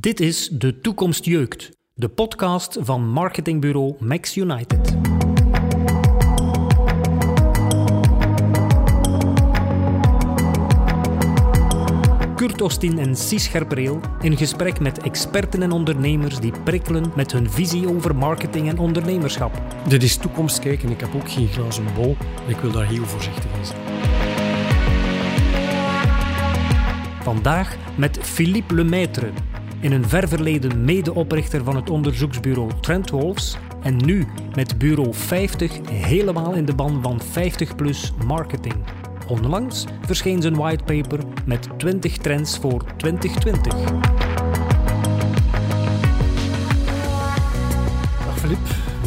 Dit is De Toekomst Jeukt, de podcast van marketingbureau Max United. Kurt Ostin en Cies Scherpreel in gesprek met experten en ondernemers die prikkelen met hun visie over marketing en ondernemerschap. Dit is toekomst kijken. Ik heb ook geen glazen bol. Ik wil daar heel voorzichtig in zijn. Vandaag met Philippe Lemaitre, in een ver verleden medeoprichter van het onderzoeksbureau Trendwolves en nu met bureau 50 helemaal in de ban van 50 plus marketing. Onlangs verscheen zijn whitepaper met 20 trends voor 2020. Dag Filip,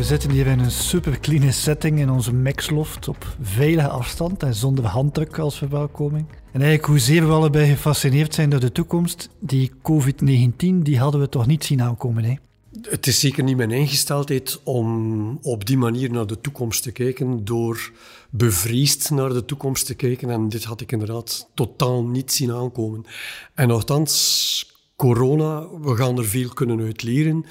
we zitten hier in een super clean setting in onze Maxloft op veilige afstand en zonder handdruk als verwelkoming. En eigenlijk hoezeer we allebei gefascineerd zijn door de toekomst, die COVID-19, die hadden we toch niet zien aankomen. Hè? Het is zeker niet mijn ingesteldheid om op die manier naar de toekomst te kijken, door bevriesd naar de toekomst te kijken. En dit had ik inderdaad totaal niet zien aankomen. En nogthans, corona, we gaan er veel kunnen uit leren.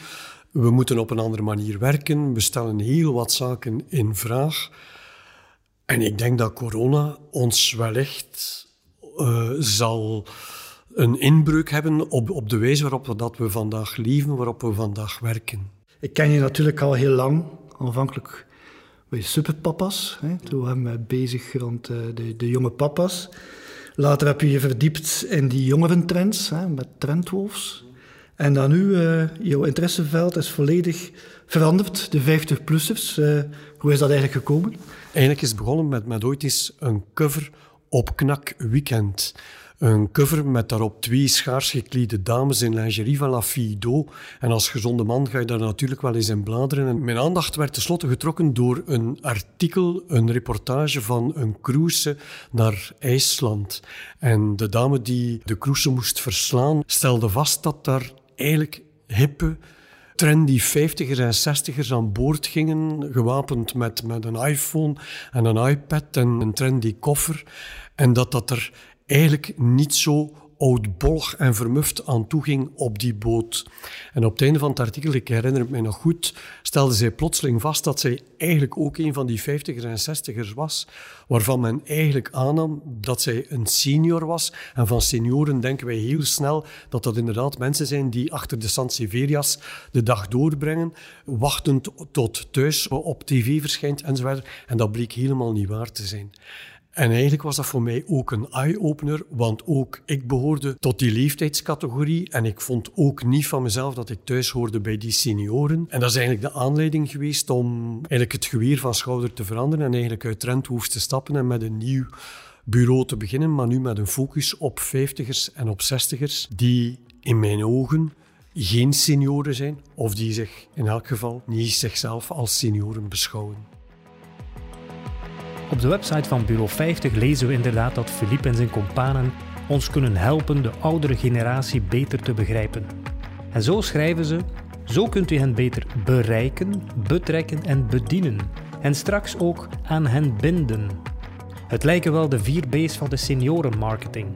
We moeten op een andere manier werken. We stellen heel wat zaken in vraag. En ik denk dat corona ons wellicht uh, zal een inbreuk hebben op, op de wijze waarop we, dat we vandaag leven, waarop we vandaag werken. Ik ken je natuurlijk al heel lang. Aanvankelijk bij Superpapa's. Hè. Toen waren we bezig rond uh, de, de, jonge papa's. Later heb je je verdiept in die jongerentrends hè, met trendwolves. En dan nu, uh, jouw interesseveld is volledig veranderd, de 50-plussers. Uh, hoe is dat eigenlijk gekomen? Eigenlijk is het begonnen met, met ooit eens een cover op Knak Weekend. Een cover met daarop twee schaars geklede dames in lingerie van La Fido. En als gezonde man ga je daar natuurlijk wel eens in bladeren. En mijn aandacht werd tenslotte getrokken door een artikel, een reportage van een cruise naar IJsland. En de dame die de cruise moest verslaan, stelde vast dat daar eigenlijk hippe trendy 50ers en 60ers aan boord gingen, gewapend met, met een iPhone en een iPad en een trendy koffer. En dat dat er eigenlijk niet zo oudbollig en vermuft aan toe ging op die boot. En op het einde van het artikel, ik herinner het mij nog goed, stelde zij plotseling vast dat zij eigenlijk ook een van die vijftigers en zestigers was, waarvan men eigenlijk aannam dat zij een senior was. En van senioren denken wij heel snel dat dat inderdaad mensen zijn die achter de Sanseverias de dag doorbrengen, wachtend tot thuis op tv verschijnt enzovoort. En dat bleek helemaal niet waar te zijn. En eigenlijk was dat voor mij ook een eye-opener, want ook ik behoorde tot die leeftijdscategorie en ik vond ook niet van mezelf dat ik thuis hoorde bij die senioren. En dat is eigenlijk de aanleiding geweest om eigenlijk het geweer van schouder te veranderen en eigenlijk uit Trendhoef te stappen en met een nieuw bureau te beginnen, maar nu met een focus op vijftigers en op zestigers, die in mijn ogen geen senioren zijn, of die zich in elk geval niet zichzelf als senioren beschouwen. Op de website van Bureau 50 lezen we inderdaad dat Philippe en zijn companen ons kunnen helpen de oudere generatie beter te begrijpen. En zo schrijven ze: Zo kunt u hen beter bereiken, betrekken en bedienen. En straks ook aan hen binden. Het lijken wel de vier B's van de seniorenmarketing.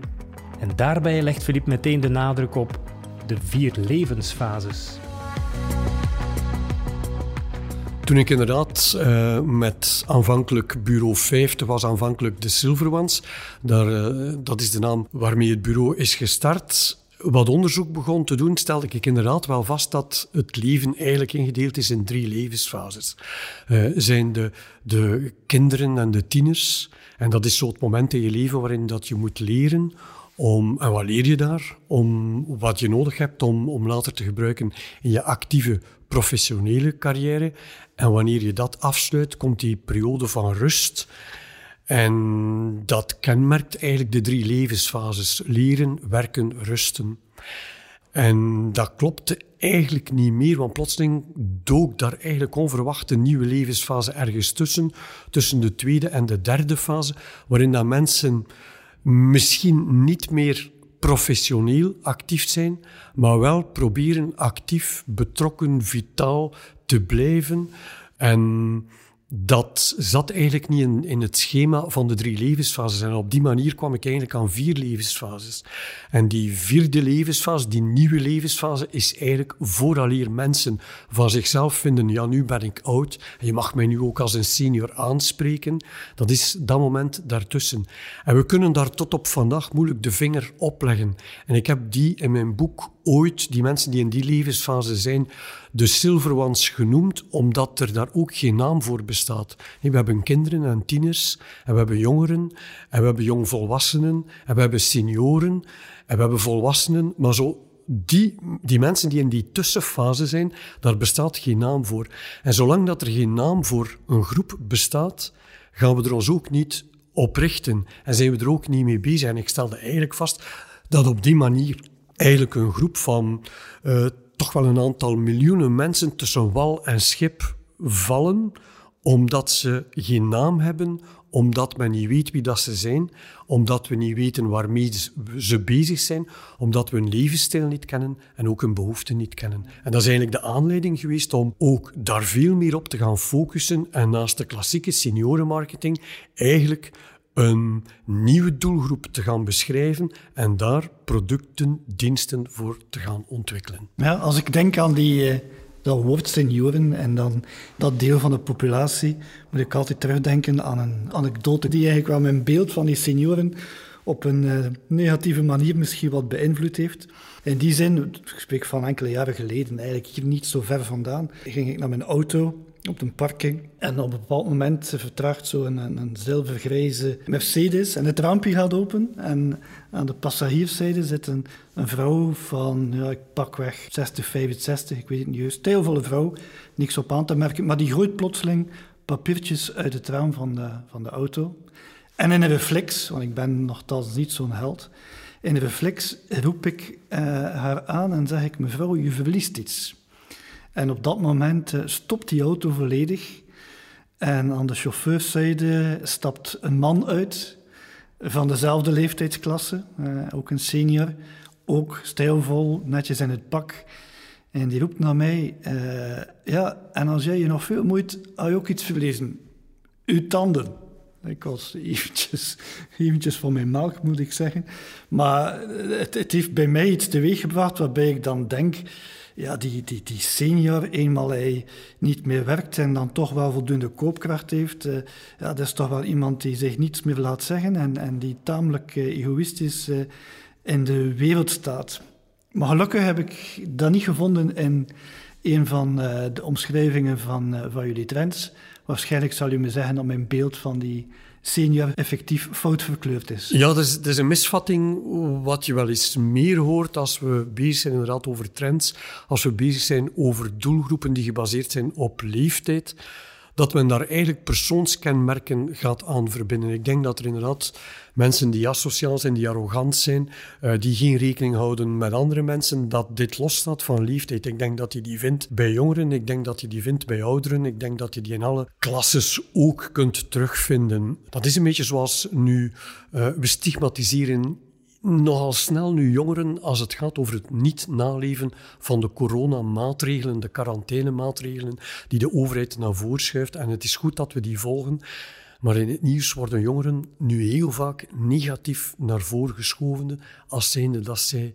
En daarbij legt Philippe meteen de nadruk op de vier levensfases. Toen ik inderdaad uh, met aanvankelijk bureau 50 was aanvankelijk de Silver. Daar, uh, dat is de naam waarmee het bureau is gestart. Wat onderzoek begon te doen, stelde ik inderdaad wel vast dat het leven eigenlijk ingedeeld is in drie levensfases. Uh, zijn de, de kinderen en de tieners. En dat is zo het moment in je leven waarin dat je moet leren om, en wat leer je daar? Om wat je nodig hebt om, om later te gebruiken in je actieve professionele carrière. En wanneer je dat afsluit, komt die periode van rust. En dat kenmerkt eigenlijk de drie levensfases: leren, werken, rusten. En dat klopte eigenlijk niet meer, want plotseling dook daar eigenlijk onverwacht een nieuwe levensfase ergens tussen, tussen de tweede en de derde fase, waarin dat mensen misschien niet meer professioneel actief zijn, maar wel proberen actief, betrokken, vitaal te blijven. En dat zat eigenlijk niet in, in het schema van de drie levensfases. En op die manier kwam ik eigenlijk aan vier levensfases. En die vierde levensfase, die nieuwe levensfase, is eigenlijk vooraleer mensen van zichzelf vinden, ja, nu ben ik oud en je mag mij nu ook als een senior aanspreken. Dat is dat moment daartussen. En we kunnen daar tot op vandaag moeilijk de vinger op leggen. En ik heb die in mijn boek ooit, die mensen die in die levensfase zijn, de silver ones genoemd, omdat er daar ook geen naam voor bestaat. We hebben kinderen en tieners, en we hebben jongeren, en we hebben jongvolwassenen, en we hebben senioren, en we hebben volwassenen, maar zo die, die mensen die in die tussenfase zijn, daar bestaat geen naam voor. En zolang dat er geen naam voor een groep bestaat, gaan we er ons ook niet op richten. En zijn we er ook niet mee bezig. En ik stelde eigenlijk vast dat op die manier eigenlijk een groep van uh, toch wel een aantal miljoenen mensen tussen wal en schip vallen, omdat ze geen naam hebben, omdat men niet weet wie dat ze zijn, omdat we niet weten waarmee ze bezig zijn, omdat we hun levensstijl niet kennen en ook hun behoeften niet kennen. En dat is eigenlijk de aanleiding geweest om ook daar veel meer op te gaan focussen en naast de klassieke seniorenmarketing eigenlijk een nieuwe doelgroep te gaan beschrijven en daar producten, diensten voor te gaan ontwikkelen. Ja, als ik denk aan die, uh, dat woord senioren en dan dat deel van de populatie, moet ik altijd terugdenken aan een anekdote die eigenlijk wel mijn beeld van die senioren op een uh, negatieve manier misschien wat beïnvloed heeft. In die zin, ik spreek van enkele jaren geleden, eigenlijk hier niet zo ver vandaan, ging ik naar mijn auto op een parking. En op een bepaald moment vertraagt zo een, een, zilvergrijze Mercedes en het raampje gaat open. En aan de passagierszijde zit een, een vrouw van, ja, ik pak weg 60, 65, ik weet het niet juist. Stijlvolle vrouw, niks op aan te merken. Maar die gooit plotseling papiertjes uit het raam van de, van de auto. En in een reflex, want ik ben nogthans niet zo'n held... In een reflex roep ik uh, haar aan en zeg ik, mevrouw, je verliest iets. En op dat moment uh, stopt die auto volledig. En aan de chauffeurszijde stapt een man uit van dezelfde leeftijdsklasse, uh, ook een senior, ook stijlvol, netjes in het pak. En die roept naar mij, uh, ja, en als jij je nog veel moeit, had je ook iets verlezen. Uw tanden. Ik was eventjes, eventjes van mijn melk, moet ik zeggen. Maar het, het heeft bij mij iets teweeggebracht waarbij ik dan denk ja, die, die, die senior, eenmaal hij niet meer werkt en dan toch wel voldoende koopkracht heeft, uh, ja, dat is toch wel iemand die zich niets meer laat zeggen en, en die tamelijk uh, egoïstisch uh, in de wereld staat. Maar gelukkig heb ik dat niet gevonden in een van de omschrijvingen van, van jullie trends. Waarschijnlijk zal u me zeggen dat mijn beeld van die senior effectief fout verkleurd is. Ja, dat is, dat is een misvatting wat je wel eens meer hoort als we bezig zijn inderdaad over trends, als we bezig zijn over doelgroepen die gebaseerd zijn op leeftijd dat men daar eigenlijk persoonskenmerken gaat aan verbinden. Ik denk dat er inderdaad mensen die asociaal zijn, die arrogant zijn, uh, die geen rekening houden met andere mensen, dat dit losstaat van leeftijd. Ik denk dat je die vindt bij jongeren, ik denk dat je die vindt bij ouderen, ik denk dat je die in alle klasses ook kunt terugvinden. Dat is een beetje zoals nu uh, we stigmatiseren nogal snel nu jongeren als het gaat over het niet naleven van de coronamaatregelen, de quarantainemaatregelen die de overheid naar voren schuift. En het is goed dat we die volgen. Maar in het nieuws worden jongeren nu heel vaak negatief naar voren geschoven als zijnde dat zij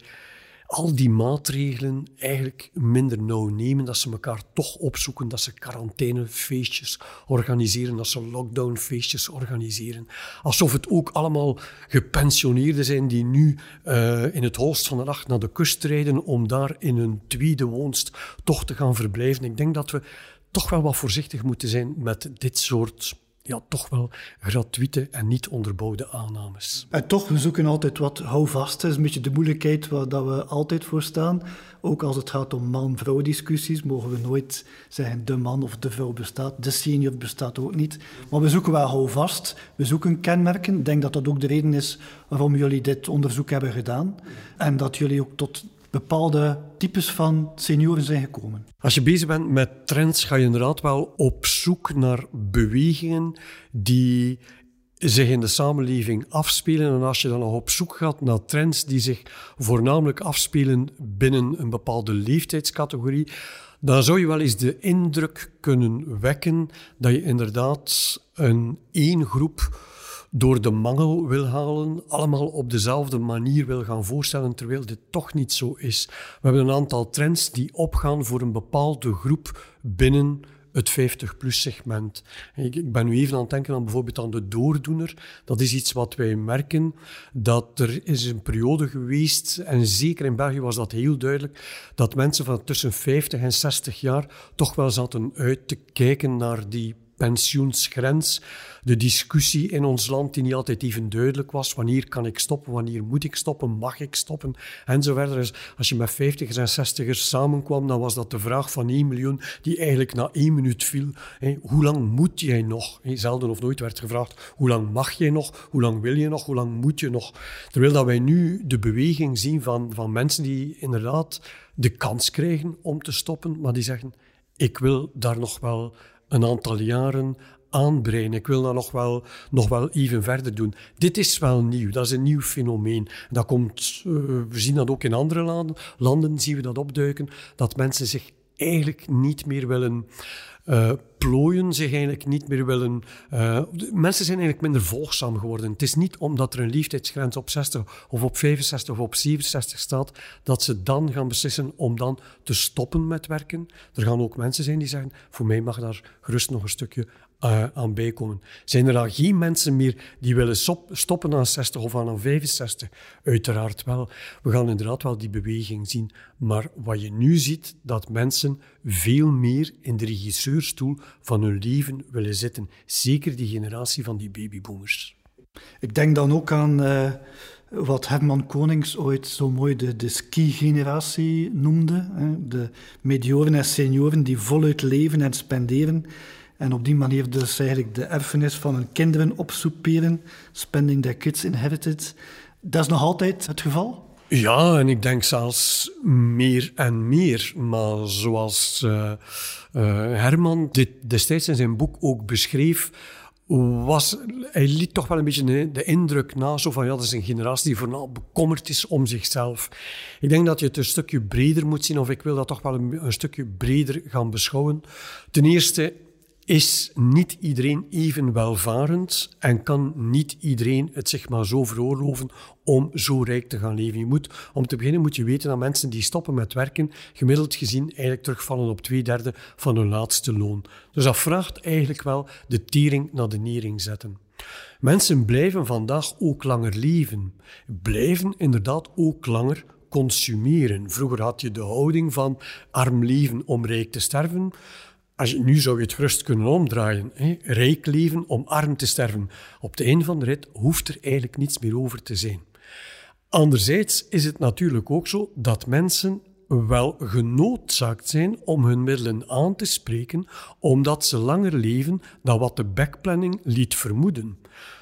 al die maatregelen eigenlijk minder nauw nemen, dat ze elkaar toch opzoeken, dat ze quarantainefeestjes organiseren, dat ze lockdownfeestjes organiseren. Alsof het ook allemaal gepensioneerden zijn die nu uh, in het holst van de nacht naar de kust rijden om daar in hun tweede woonst toch te gaan verblijven. Ik denk dat we toch wel wat voorzichtig moeten zijn met dit soort ja, toch wel gratuite en niet onderbouwde aannames. En toch, we zoeken altijd wat houvast. Dat is een beetje de moeilijkheid waar dat we altijd voor staan. Ook als het gaat om man-vrouw discussies, mogen we nooit zeggen de man of de vrouw bestaat. De senior bestaat ook niet. Maar we zoeken wel houvast. We zoeken kenmerken. Ik denk dat dat ook de reden is waarom jullie dit onderzoek hebben gedaan. En dat jullie ook tot bepaalde types van senioren zijn gekomen. Als je bezig bent met trends, ga je inderdaad wel op zoek naar bewegingen die zich in de samenleving afspelen. En als je dan nog op zoek gaat naar trends die zich voornamelijk afspelen binnen een bepaalde leeftijdscategorie, dan zou je wel eens de indruk kunnen wekken dat je inderdaad een één groep door de mangel wil halen, allemaal op dezelfde manier wil gaan voorstellen, terwijl dit toch niet zo is. We hebben een aantal trends die opgaan voor een bepaalde groep binnen het 50-plus segment. Ik, ben nu even aan het denken aan bijvoorbeeld aan de doordoener. Dat is iets wat wij merken, dat er is een periode geweest, en zeker in België was dat heel duidelijk, dat mensen van tussen 50 en 60 jaar toch wel zaten uit te kijken naar die pensioensgrens, de discussie in ons land die niet altijd even duidelijk was. Wanneer kan ik stoppen? Wanneer moet ik stoppen? Mag ik stoppen? En zo verder. Dus als je met 50ers en 60ers samenkwam, dan was dat de vraag van 1 miljoen die eigenlijk na één minuut viel. hoe lang moet jij nog? zelden of nooit werd gevraagd, hoe lang mag jij nog? Hoe lang wil je nog? Hoe lang moet je nog? Terwijl dat wij nu de beweging zien van, van mensen die inderdaad de kans krijgen om te stoppen, maar die zeggen, ik wil daar nog wel een aantal jaren aanbreien. Ik wil dat nog wel, nog wel even verder doen. Dit is wel nieuw, dat is een nieuw fenomeen. Dat komt, uh, we zien dat ook in andere landen, landen zien we dat opduiken, dat mensen zich eigenlijk niet meer willen uh, plooien, zich eigenlijk niet meer willen. Uh, mensen zijn eigenlijk minder volgzaam geworden. Het is niet omdat er een leeftijdsgrens op 60 of op 65 of op 67 staat, dat ze dan gaan beslissen om dan te stoppen met werken. Er gaan ook mensen zijn die zeggen: voor mij mag daar gerust nog een stukje uh, aan bijkomen. Zijn er dan geen mensen meer die willen stoppen aan 60 of aan 65? Uiteraard wel. We gaan inderdaad wel die beweging zien. Maar wat je nu ziet, dat mensen veel meer in de regisseurstoel van hun leven willen zitten. Zeker die generatie van die babyboomers. Ik denk dan ook aan uh, wat Herman Konings ooit zo mooi de, de ski-generatie noemde. Hè? De medioren en senioren die voluit leven en spenderen en op die manier dus eigenlijk de erfenis van hun kinderen opsoeperen. Spending their kids inherited. Dat is nog altijd het geval? Ja, en ik denk zelfs meer en meer. Maar zoals uh, uh, Herman dit destijds in zijn boek ook beschreef, was, hij liet toch wel een beetje de indruk na, zo van ja, dat is een generatie die vooral bekommerd is om zichzelf. Ik denk dat je het een stukje breder moet zien, of ik wil dat toch wel een stukje breder gaan beschouwen. Ten eerste, is niet iedereen even welvarend en kan niet iedereen het zich maar zo veroorloven om zo rijk te gaan leven. Je moet, om te beginnen moet je weten dat mensen die stoppen met werken gemiddeld gezien eigenlijk terugvallen op twee derde van hun laatste loon. Dus dat vraagt eigenlijk wel de tering naar de nering zetten. Mensen blijven vandaag ook langer leven, blijven inderdaad ook langer consumeren. Vroeger had je de houding van arm leven om rijk te sterven. Als je, nu zou je het gerust kunnen omdraaien. Hè? Rijk leven om arm te sterven. Op de einde van de rit hoeft er eigenlijk niets meer over te zijn. Anderzijds is het natuurlijk ook zo dat mensen wel genoodzaakt zijn om hun middelen aan te spreken, omdat ze langer leven dan wat de backplanning liet vermoeden.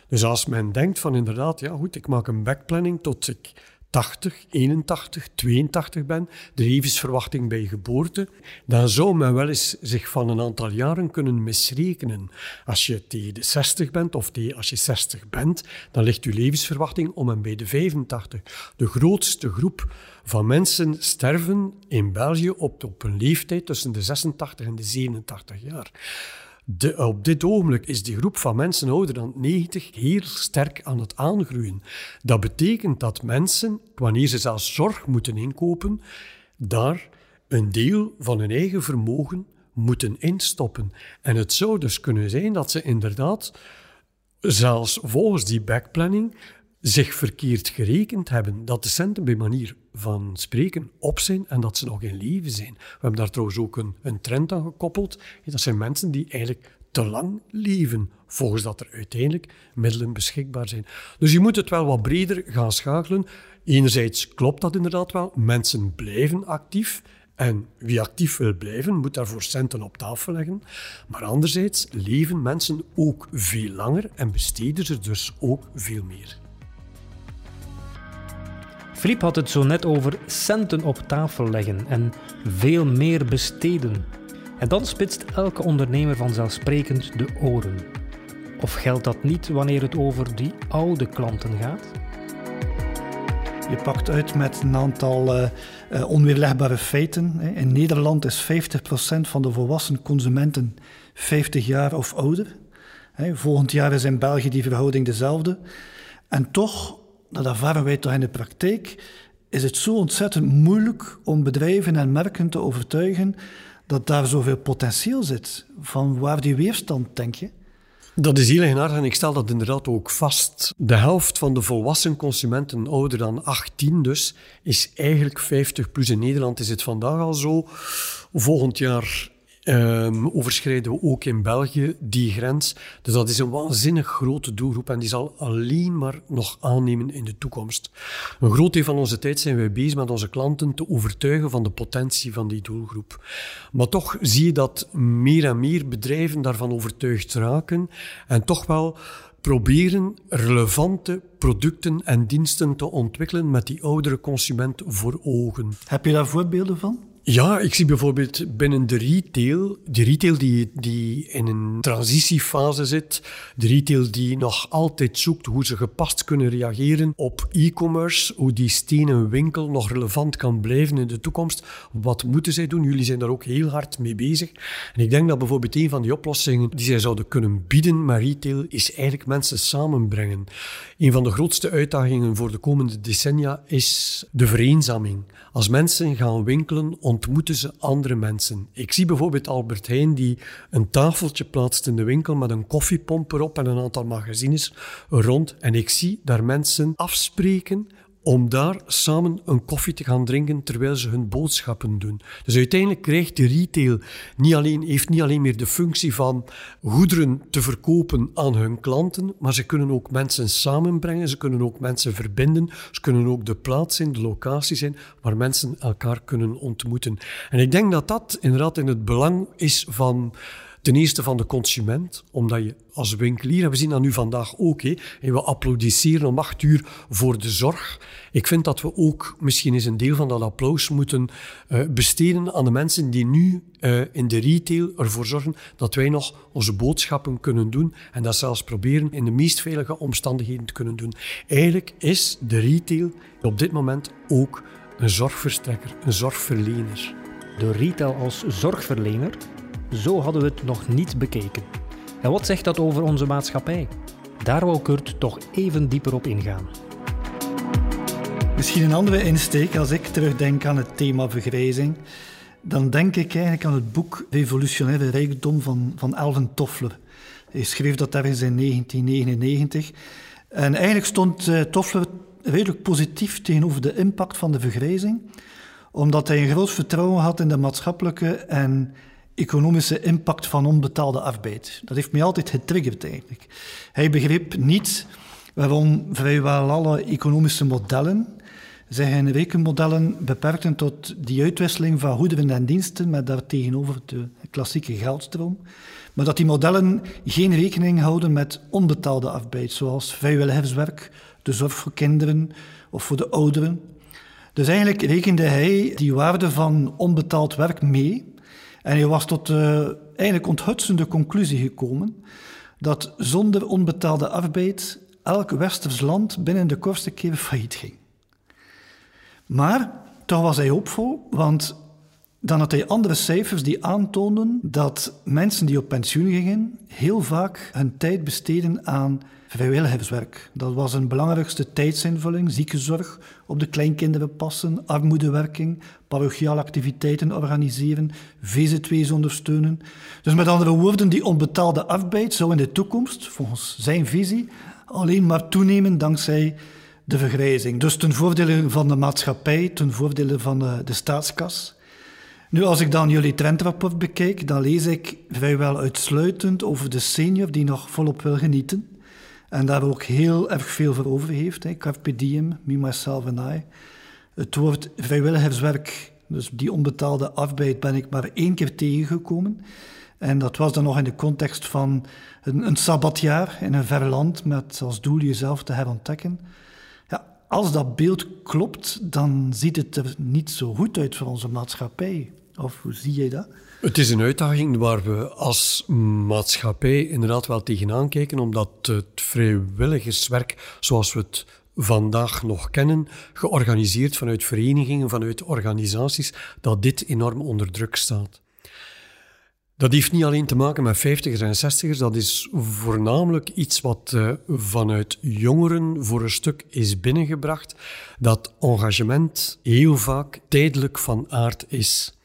Dus als men denkt van inderdaad, ja goed, ik maak een backplanning tot ik 80, 81, 82 ben, de levensverwachting bij geboorte, dan zou men wel eens zich van een aantal jaren kunnen misrekenen. Als je tegen de 60 bent of als je 60 bent, dan ligt je levensverwachting om en bij de 85. De grootste groep van mensen sterven in België op, op een leeftijd tussen de 86 en de 87 jaar op dit ogenblik is die groep van mensen ouder dan 90 heel sterk aan het aangroeien. Dat betekent dat mensen, wanneer ze zelfs zorg moeten inkopen, daar een deel van hun eigen vermogen moeten instoppen. En het zou dus kunnen zijn dat ze inderdaad, zelfs volgens die backplanning, zich verkeerd gerekend hebben. Dat de centen bij manier van spreken op zijn en dat ze nog in leven zijn. We hebben daar trouwens ook een, een trend aan gekoppeld. Dat zijn mensen die eigenlijk te lang leven, volgens dat er uiteindelijk middelen beschikbaar zijn. Dus je moet het wel wat breder gaan schakelen. Enerzijds klopt dat inderdaad wel. Mensen blijven actief. En wie actief wil blijven, moet daarvoor centen op tafel leggen. Maar anderzijds leven mensen ook veel langer en besteden ze dus ook veel meer. Filip had het zo net over centen op tafel leggen en veel meer besteden. En dan spitst elke ondernemer vanzelfsprekend de oren. Of geldt dat niet wanneer het over die oude klanten gaat? Je pakt uit met een aantal uh, uh, onweerlegbare feiten. In Nederland is 50% van de volwassen consumenten 50 jaar of ouder. Volgend jaar is in België die verhouding dezelfde. En toch, dat ervaren wij toch in de praktijk, is het zo ontzettend moeilijk om bedrijven en merken te overtuigen dat daar zoveel potentieel zit. Van waar die weerstand, denk je? Dat is heel eigenaardig en ik stel dat inderdaad ook vast. De helft van de volwassen consumenten, ouder dan 18 dus, is eigenlijk 50 plus. In Nederland is het vandaag al zo. Volgend jaar Um, overschrijden we ook in België die grens. Dus dat is een waanzinnig grote doelgroep en die zal alleen maar nog aannemen in de toekomst. Een groot deel van onze tijd zijn wij bezig met onze klanten te overtuigen van de potentie van die doelgroep. Maar toch zie je dat meer en meer bedrijven daarvan overtuigd raken en toch wel proberen relevante producten en diensten te ontwikkelen met die oudere consument voor ogen. Heb je daar voorbeelden van? Ja, ik zie bijvoorbeeld binnen de retail, de retail die, die in een transitiefase zit, de retail die nog altijd zoekt hoe ze gepast kunnen reageren op e-commerce, hoe die stenen winkel nog relevant kan blijven in de toekomst. Wat moeten zij doen? Jullie zijn daar ook heel hard mee bezig. En ik denk dat bijvoorbeeld een van die oplossingen die zij zouden kunnen bieden met retail, is eigenlijk mensen samenbrengen. Een van de grootste uitdagingen voor de komende decennia is de vereenzaming. Als mensen gaan winkelen, ontmoeten ze andere mensen. Ik zie bijvoorbeeld Albert Heijn die een tafeltje plaatst in de winkel met een koffiepomp erop en een aantal magazines rond. En ik zie daar mensen afspreken om daar samen een koffie te gaan drinken terwijl ze hun boodschappen doen. Dus uiteindelijk krijgt de retail niet alleen, heeft niet alleen meer de functie van goederen te verkopen aan hun klanten, maar ze kunnen ook mensen samenbrengen, ze kunnen ook mensen verbinden, ze kunnen ook de plaats zijn, de locatie zijn waar mensen elkaar kunnen ontmoeten. En ik denk dat dat inderdaad in het belang is van Ten eerste van de consument, omdat je als winkelier, en we zien dat nu vandaag ook, en we applaudisseren om acht uur voor de zorg. Ik vind dat we ook misschien eens een deel van dat applaus moeten uh, besteden aan de mensen die nu uh, in de retail ervoor zorgen dat wij nog onze boodschappen kunnen doen en dat zelfs proberen in de meest veilige omstandigheden te kunnen doen. Eigenlijk is de retail op dit moment ook een zorgverstrekker, een zorgverlener. De retail als zorgverlener zo hadden we het nog niet bekeken. En wat zegt dat over onze maatschappij? Daar wou Kurt toch even dieper op ingaan. Misschien een andere insteek als ik terugdenk aan het thema vergrijzing. Dan denk ik eigenlijk aan het boek Revolutionaire Rijkdom van, van Alvin Toffler. Hij schreef dat daar in 1999. En eigenlijk stond uh, Toffler redelijk positief tegenover de impact van de vergrijzing, omdat hij een groot vertrouwen had in de maatschappelijke en economische impact van onbetaalde arbeid. Dat heeft mij altijd getriggerd eigenlijk. Hij begreep niet waarom vrijwel alle economische modellen zich in rekenmodellen beperkten tot die uitwisseling van goederen en diensten met daartegenover de klassieke geldstroom, maar dat die modellen geen rekening houden met onbetaalde arbeid, zoals vrijwilligerswerk, de zorg voor kinderen of voor de ouderen. Dus eigenlijk rekende hij die waarde van onbetaald werk mee en hij was tot de eigenlijk onthutsende conclusie gekomen dat zonder onbetaalde arbeid elk westers land binnen de kortste keer failliet ging. Maar toch was hij hoopvol, want dan had hij andere cijfers die aantoonden dat mensen die op pensioen gingen heel vaak hun tijd besteden aan vrijwilligerswerk. Dat was een belangrijkste tijdsinvulling, ziekenzorg, op de kleinkinderen passen, armoedewerking, parochiale activiteiten organiseren, VZ2's ondersteunen. Dus met andere woorden, die onbetaalde arbeid zou in de toekomst, volgens zijn visie, alleen maar toenemen dankzij de vergrijzing. Dus ten voordele van de maatschappij, ten voordele van de, de staatskas. Nu, als ik dan jullie trendrapport bekijk, dan lees ik vrijwel uitsluitend over de senior die nog volop wil genieten. En daar ook heel erg veel voor over heeft. Hè. Carpe diem, me, myself and I. Het woord vrijwilligerswerk, dus die onbetaalde arbeid, ben ik maar één keer tegengekomen. En dat was dan nog in de context van een, een sabbatjaar in een ver land met als doel jezelf te herontdekken. als dat beeld klopt, dan ziet het er niet zo goed uit voor onze maatschappij. Of hoe zie je dat? Het is een uitdaging waar we als maatschappij inderdaad wel tegenaan kijken, omdat het vrijwilligerswerk, zoals we het vandaag nog kennen, georganiseerd vanuit verenigingen, vanuit organisaties, dat dit enorm onder druk staat. Dat heeft niet alleen te maken met vijftigers en zestigers, dat is voornamelijk iets wat uh, vanuit jongeren voor een stuk is binnengebracht, dat engagement heel vaak tijdelijk van aard is.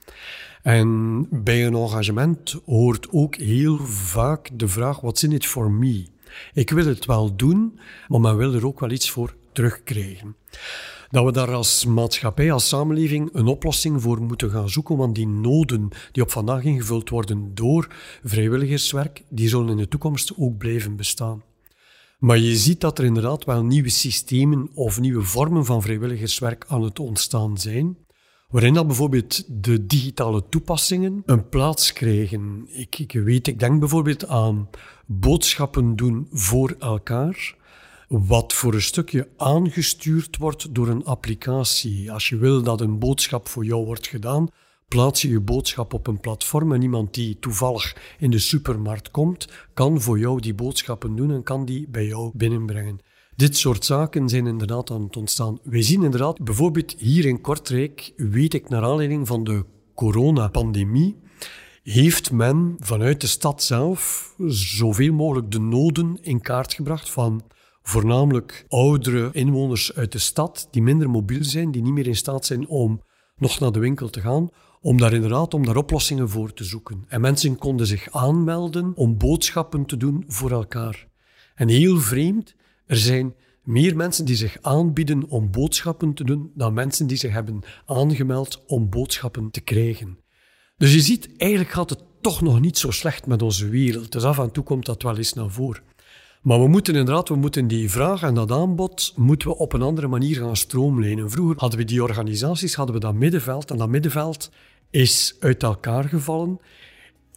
En bij een engagement hoort ook heel vaak de vraag: what's in it for me? Ik wil het wel doen, maar men wil er ook wel iets voor terugkrijgen. Dat we daar als maatschappij, als samenleving een oplossing voor moeten gaan zoeken, want die noden die op vandaag ingevuld worden door vrijwilligerswerk, die zullen in de toekomst ook blijven bestaan. Maar je ziet dat er inderdaad wel nieuwe systemen of nieuwe vormen van vrijwilligerswerk aan het ontstaan zijn, waarin dat bijvoorbeeld de digitale toepassingen een plaats krijgen. Ik, ik weet, ik denk bijvoorbeeld aan boodschappen doen voor elkaar, wat voor een stukje aangestuurd wordt door een applicatie. Als je wil dat een boodschap voor jou wordt gedaan, plaats je je boodschap op een platform en iemand die toevallig in de supermarkt komt, kan voor jou die boodschappen doen en kan die bij jou binnenbrengen. Dit soort zaken zijn inderdaad aan het ontstaan. Wij zien inderdaad, bijvoorbeeld hier in Kortrijk, weet ik naar aanleiding van de coronapandemie, heeft men vanuit de stad zelf zoveel mogelijk de noden in kaart gebracht van voornamelijk oudere inwoners uit de stad die minder mobiel zijn, die niet meer in staat zijn om nog naar de winkel te gaan, om daar inderdaad om daar oplossingen voor te zoeken. En mensen konden zich aanmelden om boodschappen te doen voor elkaar. En heel vreemd, er zijn meer mensen die zich aanbieden om boodschappen te doen dan mensen die zich hebben aangemeld om boodschappen te krijgen. Dus je ziet, eigenlijk gaat het toch nog niet zo slecht met onze wereld. Dus af en toe komt dat wel eens naar voren. Maar we moeten inderdaad, we moeten die vraag en dat aanbod moeten we op een andere manier gaan stroomlijnen. Vroeger hadden we die organisaties, hadden we dat middenveld en dat middenveld is uit elkaar gevallen,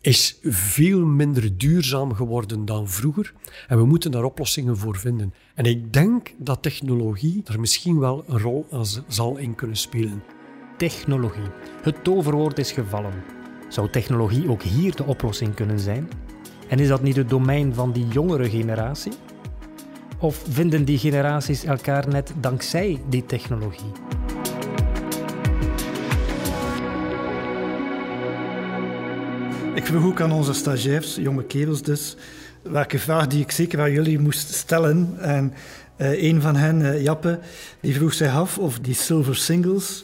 is veel minder duurzaam geworden dan vroeger en we moeten daar oplossingen voor vinden. En ik denk dat technologie er misschien wel een rol zal in kunnen spelen. Technologie. Het toverwoord is gevallen. Zou technologie ook hier de oplossing kunnen zijn? En is dat niet het domein van die jongere generatie? Of vinden die generaties elkaar net dankzij die technologie? Ik vroeg ook aan onze stagiairs, jonge kerels dus, welke vraag die ik zeker aan jullie moest stellen. En uh, een van hen, uh, Jappe, die vroeg zich af of die silver singles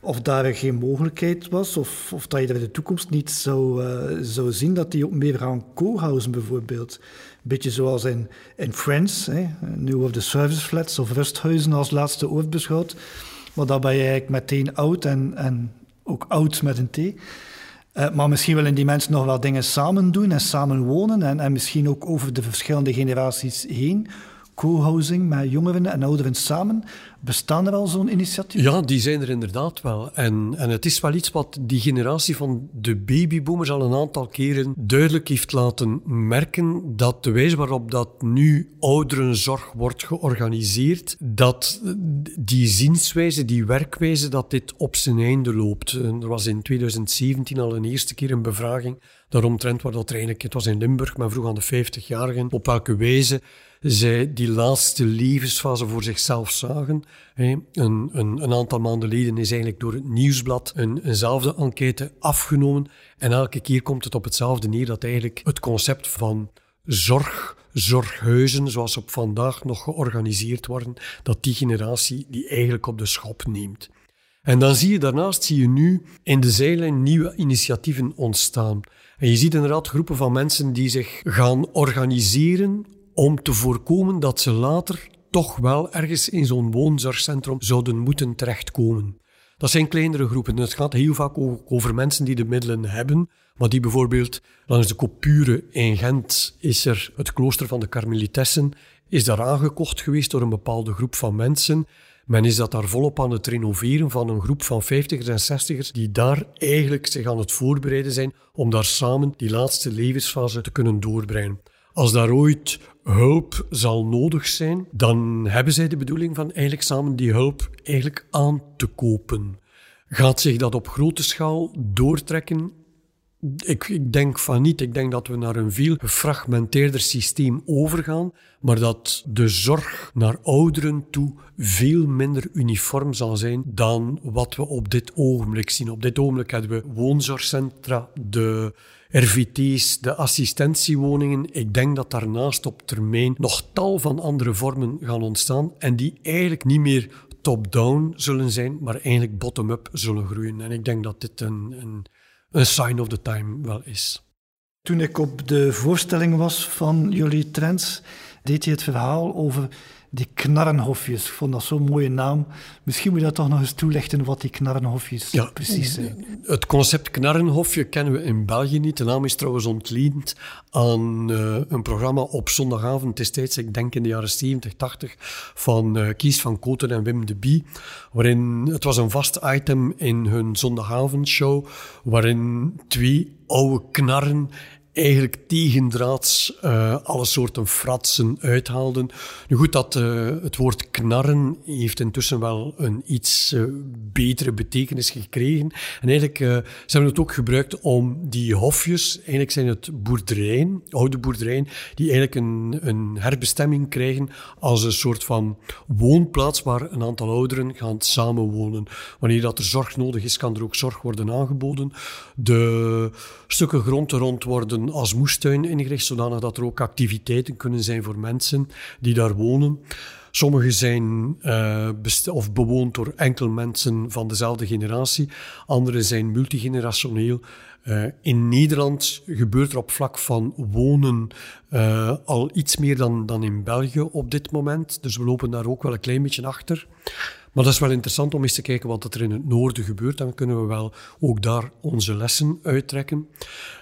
of daar geen mogelijkheid was, of, of dat je er in de toekomst niet zou, uh, zou zien dat die ook meer gaan co-housen bijvoorbeeld. Een beetje zoals in, in Friends, hè, nu of de service flats of rusthuizen als laatste ooit beschouwd. Maar dan ben je eigenlijk meteen oud en, en ook oud met een T. Uh, maar misschien willen die mensen nog wel dingen samen doen en samen wonen en, en misschien ook over de verschillende generaties heen co-housing met jongeren en ouderen samen. Bestaan er al zo'n initiatief? Ja, die zijn er inderdaad wel. En, en het is wel iets wat die generatie van de babyboomers al een aantal keren duidelijk heeft laten merken dat de wijze waarop dat nu ouderenzorg wordt georganiseerd, dat die zienswijze, die werkwijze, dat dit op zijn einde loopt. Er was in 2017 al een eerste keer een bevraging daaromtrent waar dat eigenlijk, het was in Limburg, men vroeg aan de 50-jarigen op welke wijze zij die laatste levensfase voor zichzelf zagen. Een, een, een, aantal maanden geleden is eigenlijk door het nieuwsblad een, eenzelfde enquête afgenomen. En elke keer komt het op hetzelfde neer dat eigenlijk het concept van zorg, zorghuizen, zoals op vandaag nog georganiseerd worden, dat die generatie die eigenlijk op de schop neemt. En dan zie je daarnaast zie je nu in de zijlijn nieuwe initiatieven ontstaan. En je ziet inderdaad groepen van mensen die zich gaan organiseren om te voorkomen dat ze later toch wel ergens in zo'n woonzorgcentrum zouden moeten terechtkomen. Dat zijn kleinere groepen. Het gaat heel vaak over mensen die de middelen hebben, maar die bijvoorbeeld langs de Kopure in Gent is er het klooster van de Karmelitessen, is daar aangekocht geweest door een bepaalde groep van mensen. Men is dat daar volop aan het renoveren van een groep van vijftigers en zestigers die daar eigenlijk zich aan het voorbereiden zijn om daar samen die laatste levensfase te kunnen doorbrengen. Als daar ooit hulp zal nodig zijn, dan hebben zij de bedoeling van eigenlijk samen die hulp eigenlijk aan te kopen. Gaat zich dat op grote schaal doortrekken? Ik, ik, denk van niet. Ik denk dat we naar een veel gefragmenteerder systeem overgaan, maar dat de zorg naar ouderen toe veel minder uniform zal zijn dan wat we op dit ogenblik zien. Op dit ogenblik hebben we woonzorgcentra, de RVT's, de assistentiewoningen. Ik denk dat daarnaast op termijn nog tal van andere vormen gaan ontstaan en die eigenlijk niet meer top-down zullen zijn, maar eigenlijk bottom-up zullen groeien. En ik denk dat dit een, een, een sign of the time wel is. Toen ik op de voorstelling was van jullie trends, deed je het verhaal over die knarrenhofjes. Ik vond dat zo'n mooie naam. Misschien moet je dat toch nog eens toelichten wat die knarrenhofjes ja, precies zijn. Het concept knarrenhofje kennen we in België niet. De naam is trouwens ontleend aan uh, een programma op zondagavond destijds, ik denk in de jaren 70, 80, van uh, Kies van Koten en Wim de Bie. Waarin, het was een vast item in hun zondagavondshow, waarin twee oude knarren eigenlijk tegendraads uh, alle soorten fratsen uithaalden. Nu goed, dat, uh, het woord knarren heeft intussen wel een iets uh, betere betekenis gekregen. En eigenlijk uh, ze hebben het ook gebruikt om die hofjes, eigenlijk zijn het boerderijen, oude boerderijen, die eigenlijk een, een herbestemming krijgen als een soort van woonplaats waar een aantal ouderen gaan samenwonen. Wanneer dat er zorg nodig is, kan er ook zorg worden aangeboden. De stukken grond rond worden als moestuin ingericht, zodanig dat er ook activiteiten kunnen zijn voor mensen die daar wonen. Sommige zijn uh, of bewoond door enkel mensen van dezelfde generatie, andere zijn multigenerationeel. Uh, in Nederland gebeurt er op vlak van wonen uh, al iets meer dan, dan in België op dit moment. Dus we lopen daar ook wel een klein beetje achter. Maar dat is wel interessant om eens te kijken wat er in het noorden gebeurt. Dan kunnen we wel ook daar onze lessen uittrekken.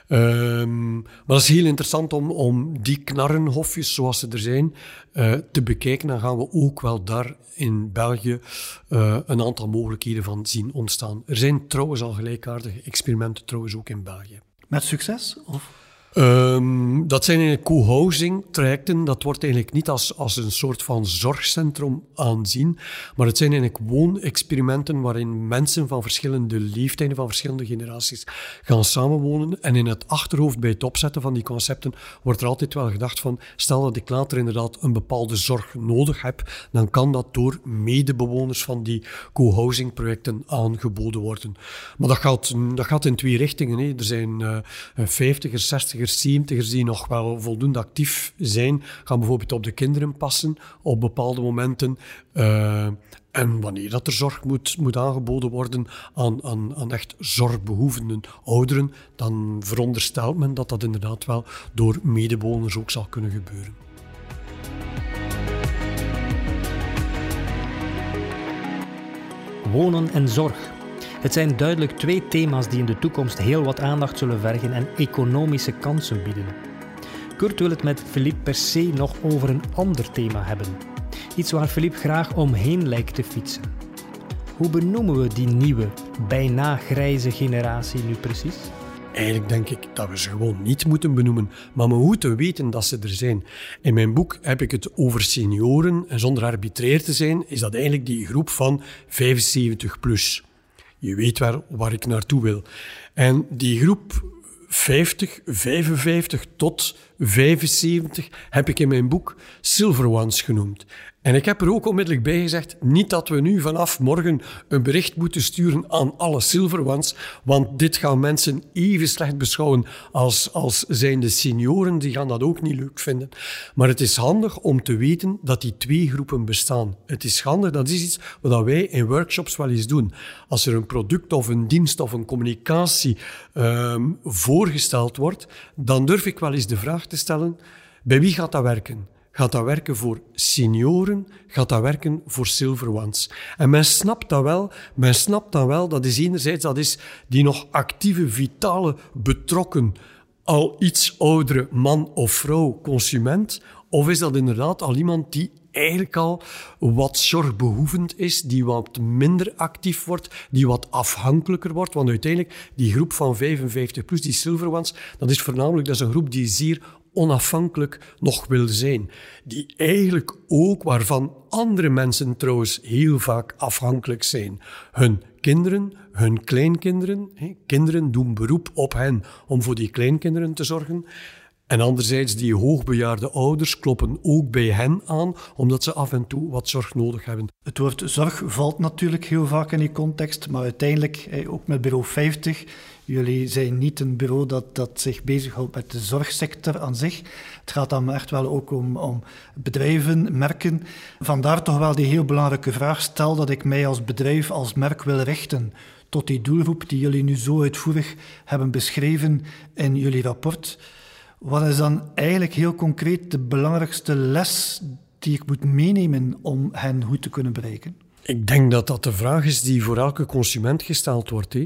Um, maar dat is heel interessant om, om die knarrenhofjes, zoals ze er zijn, uh, te bekijken. Dan gaan we ook wel daar in België uh, een aantal mogelijkheden van zien ontstaan. Er zijn trouwens al gelijkaardige experimenten, trouwens ook in België. Met succes? Of? Um, dat zijn co-housing trajecten. Dat wordt eigenlijk niet als, als een soort van zorgcentrum aanzien, maar het zijn eigenlijk woonexperimenten waarin mensen van verschillende leeftijden, van verschillende generaties gaan samenwonen. En in het achterhoofd bij het opzetten van die concepten wordt er altijd wel gedacht van, stel dat ik later inderdaad een bepaalde zorg nodig heb, dan kan dat door medebewoners van die co-housing projecten aangeboden worden. Maar dat gaat, dat gaat in twee richtingen. Hè. Er zijn uh, 50 60 70ers die nog wel voldoende actief zijn, gaan bijvoorbeeld op de kinderen passen op bepaalde momenten. Uh, en wanneer dat er zorg moet, moet aangeboden worden aan, aan, aan echt zorgbehoevende ouderen, dan veronderstelt men dat dat inderdaad wel door medebewoners ook zal kunnen gebeuren. Wonen en zorg. Het zijn duidelijk twee thema's die in de toekomst heel wat aandacht zullen vergen en economische kansen bieden. Kurt wil het met Philippe per se nog over een ander thema hebben. Iets waar Philippe graag omheen lijkt te fietsen. Hoe benoemen we die nieuwe, bijna grijze generatie nu precies? Eigenlijk denk ik dat we ze gewoon niet moeten benoemen, maar we moeten weten dat ze er zijn. In mijn boek heb ik het over senioren en zonder arbitrair te zijn, is dat eigenlijk die groep van 75 plus. Je weet waar, waar ik naartoe wil. En die groep 50, 55 tot 75 heb ik in mijn boek Silver Ones genoemd. En ik heb er ook onmiddellijk bij gezegd, niet dat we nu vanaf morgen een bericht moeten sturen aan alle Silver Ones, want dit gaan mensen even slecht beschouwen als, als zijnde senioren, die gaan dat ook niet leuk vinden. Maar het is handig om te weten dat die twee groepen bestaan. Het is handig, dat is iets wat wij in workshops wel eens doen. Als er een product of een dienst of een communicatie um, voorgesteld wordt, dan durf ik wel eens de vraag te stellen, bij wie gaat dat werken? Gaat dat werken voor senioren? Gaat dat werken voor silver ones? En men snapt dat wel. Men snapt dat wel. Dat is enerzijds dat is die nog actieve, vitale, betrokken, al iets oudere man of vrouw consument. Of is dat inderdaad al iemand die eigenlijk al wat zorgbehoevend is, die wat minder actief wordt, die wat afhankelijker wordt. Want uiteindelijk, die groep van 55 plus, die silver ones, dat is voornamelijk dat is een groep die zeer onafhankelijk nog wil zijn. Die eigenlijk ook, waarvan andere mensen trouwens heel vaak afhankelijk zijn. Hun kinderen, hun kleinkinderen. Kinderen doen beroep op hen om voor die kleinkinderen te zorgen. En anderzijds, die hoogbejaarde ouders kloppen ook bij hen aan, omdat ze af en toe wat zorg nodig hebben. Het woord zorg valt natuurlijk heel vaak in die context, maar uiteindelijk, ook met bureau 50, jullie zijn niet een bureau dat, dat zich bezighoudt met de zorgsector aan zich. Het gaat dan echt wel ook om, om bedrijven, merken. Vandaar toch wel die heel belangrijke vraag, stel dat ik mij als bedrijf, als merk wil richten tot die doelgroep die jullie nu zo uitvoerig hebben beschreven in jullie rapport. Wat is dan eigenlijk heel concreet de belangrijkste les die ik moet meenemen om hen goed te kunnen bereiken? Ik denk dat dat de vraag is die voor elke consument gesteld wordt.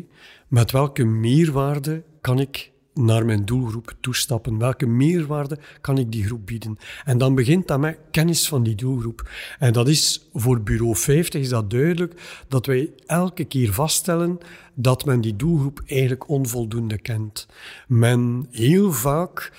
Met welke meerwaarde kan ik naar mijn doelgroep toestappen? Welke meerwaarde kan ik die groep bieden? En dan begint dat met kennis van die doelgroep. En dat is voor Bureau 50 is dat duidelijk dat wij elke keer vaststellen dat men die doelgroep eigenlijk onvoldoende kent. Men heel vaak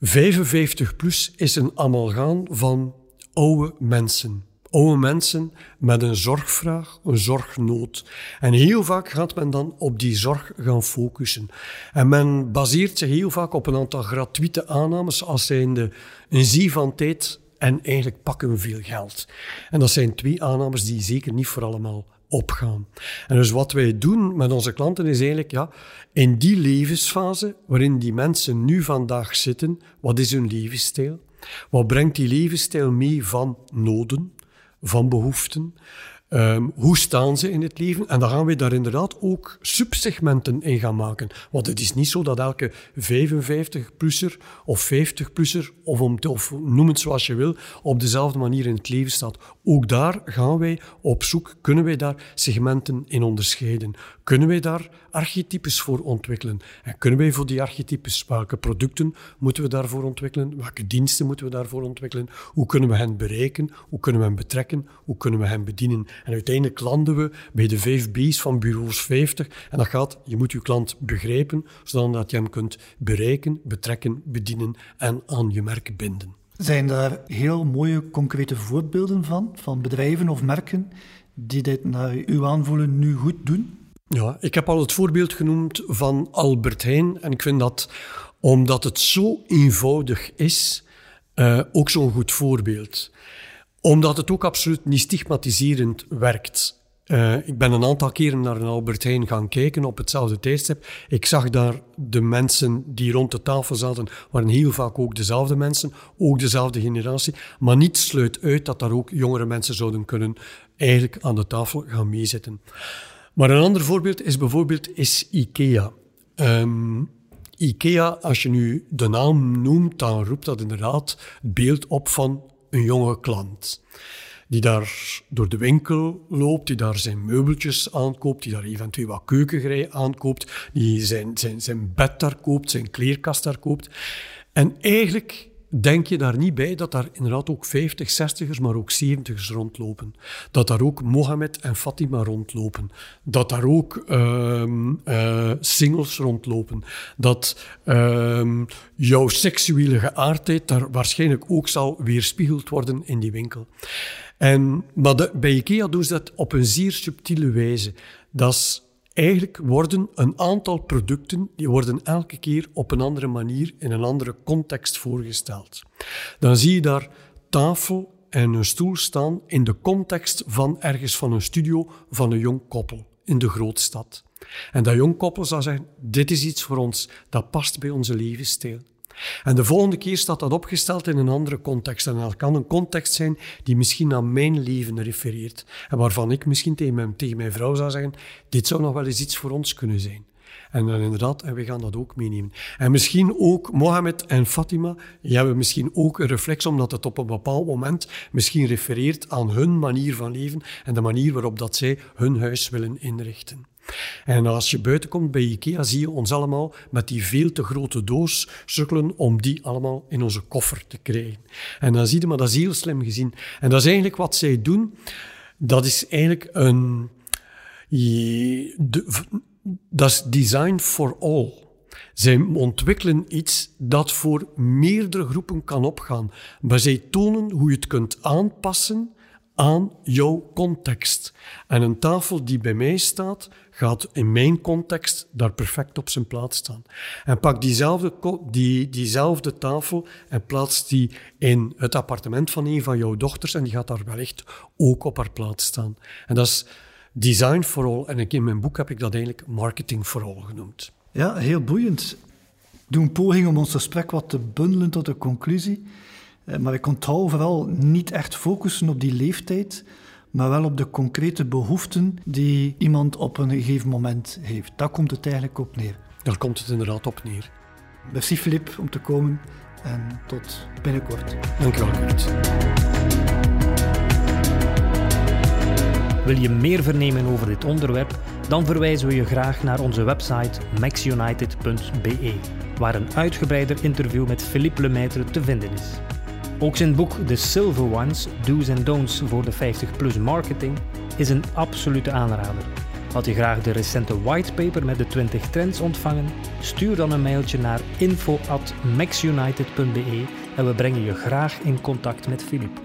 55 plus is een amalgaan van oude mensen. Oude mensen met een zorgvraag, een zorgnood. En heel vaak gaat men dan op die zorg gaan focussen. En men baseert zich heel vaak op een aantal gratuite aannames als zijnde een zie van tijd en eigenlijk pakken veel geld. En dat zijn twee aannames die zeker niet voor allemaal opgaan. En dus wat wij doen met onze klanten is eigenlijk, ja, in die levensfase waarin die mensen nu vandaag zitten, wat is hun levensstijl? Wat brengt die levensstijl mee van noden, van behoeften? Um, hoe staan ze in het leven? En dan gaan we daar inderdaad ook subsegmenten in gaan maken. Want het is niet zo dat elke 55-plusser of 50-plusser, of, of noem het zoals je wil, op dezelfde manier in het leven staat. Ook daar gaan wij op zoek, kunnen wij daar segmenten in onderscheiden. Kunnen wij daar archetypes voor ontwikkelen? En kunnen wij voor die archetypes, welke producten moeten we daarvoor ontwikkelen? Welke diensten moeten we daarvoor ontwikkelen? Hoe kunnen we hen bereiken? Hoe kunnen we hen betrekken? Hoe kunnen we hen bedienen? En uiteindelijk landen we bij de vijf B's van bureaus 50. En dat gaat, je moet je klant begrijpen, zodat je hem kunt bereiken, betrekken, bedienen en aan je merk binden. Zijn daar heel mooie concrete voorbeelden van, van bedrijven of merken die dit naar uw aanvoelen nu goed doen? Ja, ik heb al het voorbeeld genoemd van Albert Heijn. En ik vind dat, omdat het zo eenvoudig is, uh, ook zo'n goed voorbeeld. Omdat het ook absoluut niet stigmatiserend werkt. Uh, ik ben een aantal keren naar een Albert Heijn gaan kijken op hetzelfde tijdstip. Ik zag daar de mensen die rond de tafel zaten, waren heel vaak ook dezelfde mensen, ook dezelfde generatie. Maar niets sluit uit dat daar ook jongere mensen zouden kunnen eigenlijk aan de tafel gaan meezitten. Maar een ander voorbeeld is bijvoorbeeld is IKEA. Um, IKEA, als je nu de naam noemt, dan roept dat inderdaad het beeld op van een jonge klant. Die daar door de winkel loopt, die daar zijn meubeltjes aankoopt, die daar eventueel wat keukengerei aankoopt, die zijn, zijn, zijn bed daar koopt, zijn kleerkast daar koopt. En eigenlijk denk je daar niet bij dat daar inderdaad ook 50, 60ers, maar ook 70ers rondlopen. Dat daar ook Mohammed en Fatima rondlopen. Dat daar ook um, uh, singles rondlopen. Dat um, jouw seksuele geaardheid daar waarschijnlijk ook zal weerspiegeld worden in die winkel. En, maar de, bij IKEA doen ze dat op een zeer subtiele wijze. Dat is Eigenlijk worden een aantal producten, die worden elke keer op een andere manier, in een andere context voorgesteld. Dan zie je daar tafel en een stoel staan in de context van ergens van een studio van een jong koppel in de grootstad. En dat jong koppel zal zeggen, dit is iets voor ons, dat past bij onze levensstijl. En de volgende keer staat dat opgesteld in een andere context. En dat kan een context zijn die misschien aan mijn leven refereert. En waarvan ik misschien tegen mijn, tegen mijn vrouw zou zeggen, dit zou nog wel eens iets voor ons kunnen zijn. En dan inderdaad, en we gaan dat ook meenemen. En misschien ook Mohammed en Fatima, die hebben misschien ook een reflex, omdat het op een bepaald moment misschien refereert aan hun manier van leven en de manier waarop dat zij hun huis willen inrichten. En als je buiten komt bij IKEA, zie je ons allemaal met die veel te grote doos sukkelen om die allemaal in onze koffer te krijgen. En dan zie je, maar dat is heel slim gezien. En dat is eigenlijk wat zij doen. Dat is eigenlijk een... Dat is design for all. Zij ontwikkelen iets dat voor meerdere groepen kan opgaan. Maar zij tonen hoe je het kunt aanpassen aan jouw context. En een tafel die bij mij staat, gaat in mijn context daar perfect op zijn plaats staan. En pak diezelfde, die, diezelfde tafel en plaats die in het appartement van een van jouw dochters en die gaat daar wellicht ook op haar plaats staan. En dat is design for all. En in mijn boek heb ik dat eigenlijk marketing for all genoemd. Ja, heel boeiend. Doe een poging om ons gesprek wat te bundelen tot een conclusie. Eh, maar ik onthoud vooral niet echt focussen op die leeftijd, maar wel op de concrete behoeften die iemand op een gegeven moment heeft. Daar komt het eigenlijk op neer. Daar komt het inderdaad op neer. Merci Filip om te komen en tot binnenkort. Dank je wel, Kurt. Wil je meer vernemen over dit onderwerp? Dan verwijzen we je graag naar onze website maxunited.be, waar een uitgebreider interview met Philippe Lemaitre te vinden is. Ook zijn boek The Silver Ones, Do's and Don'ts voor de 50-plus marketing, is een absolute aanrader. Had je graag de recente whitepaper met de 20 trends ontvangen? Stuur dan een mailtje naar info.maxunited.be en we brengen je graag in contact met Philippe.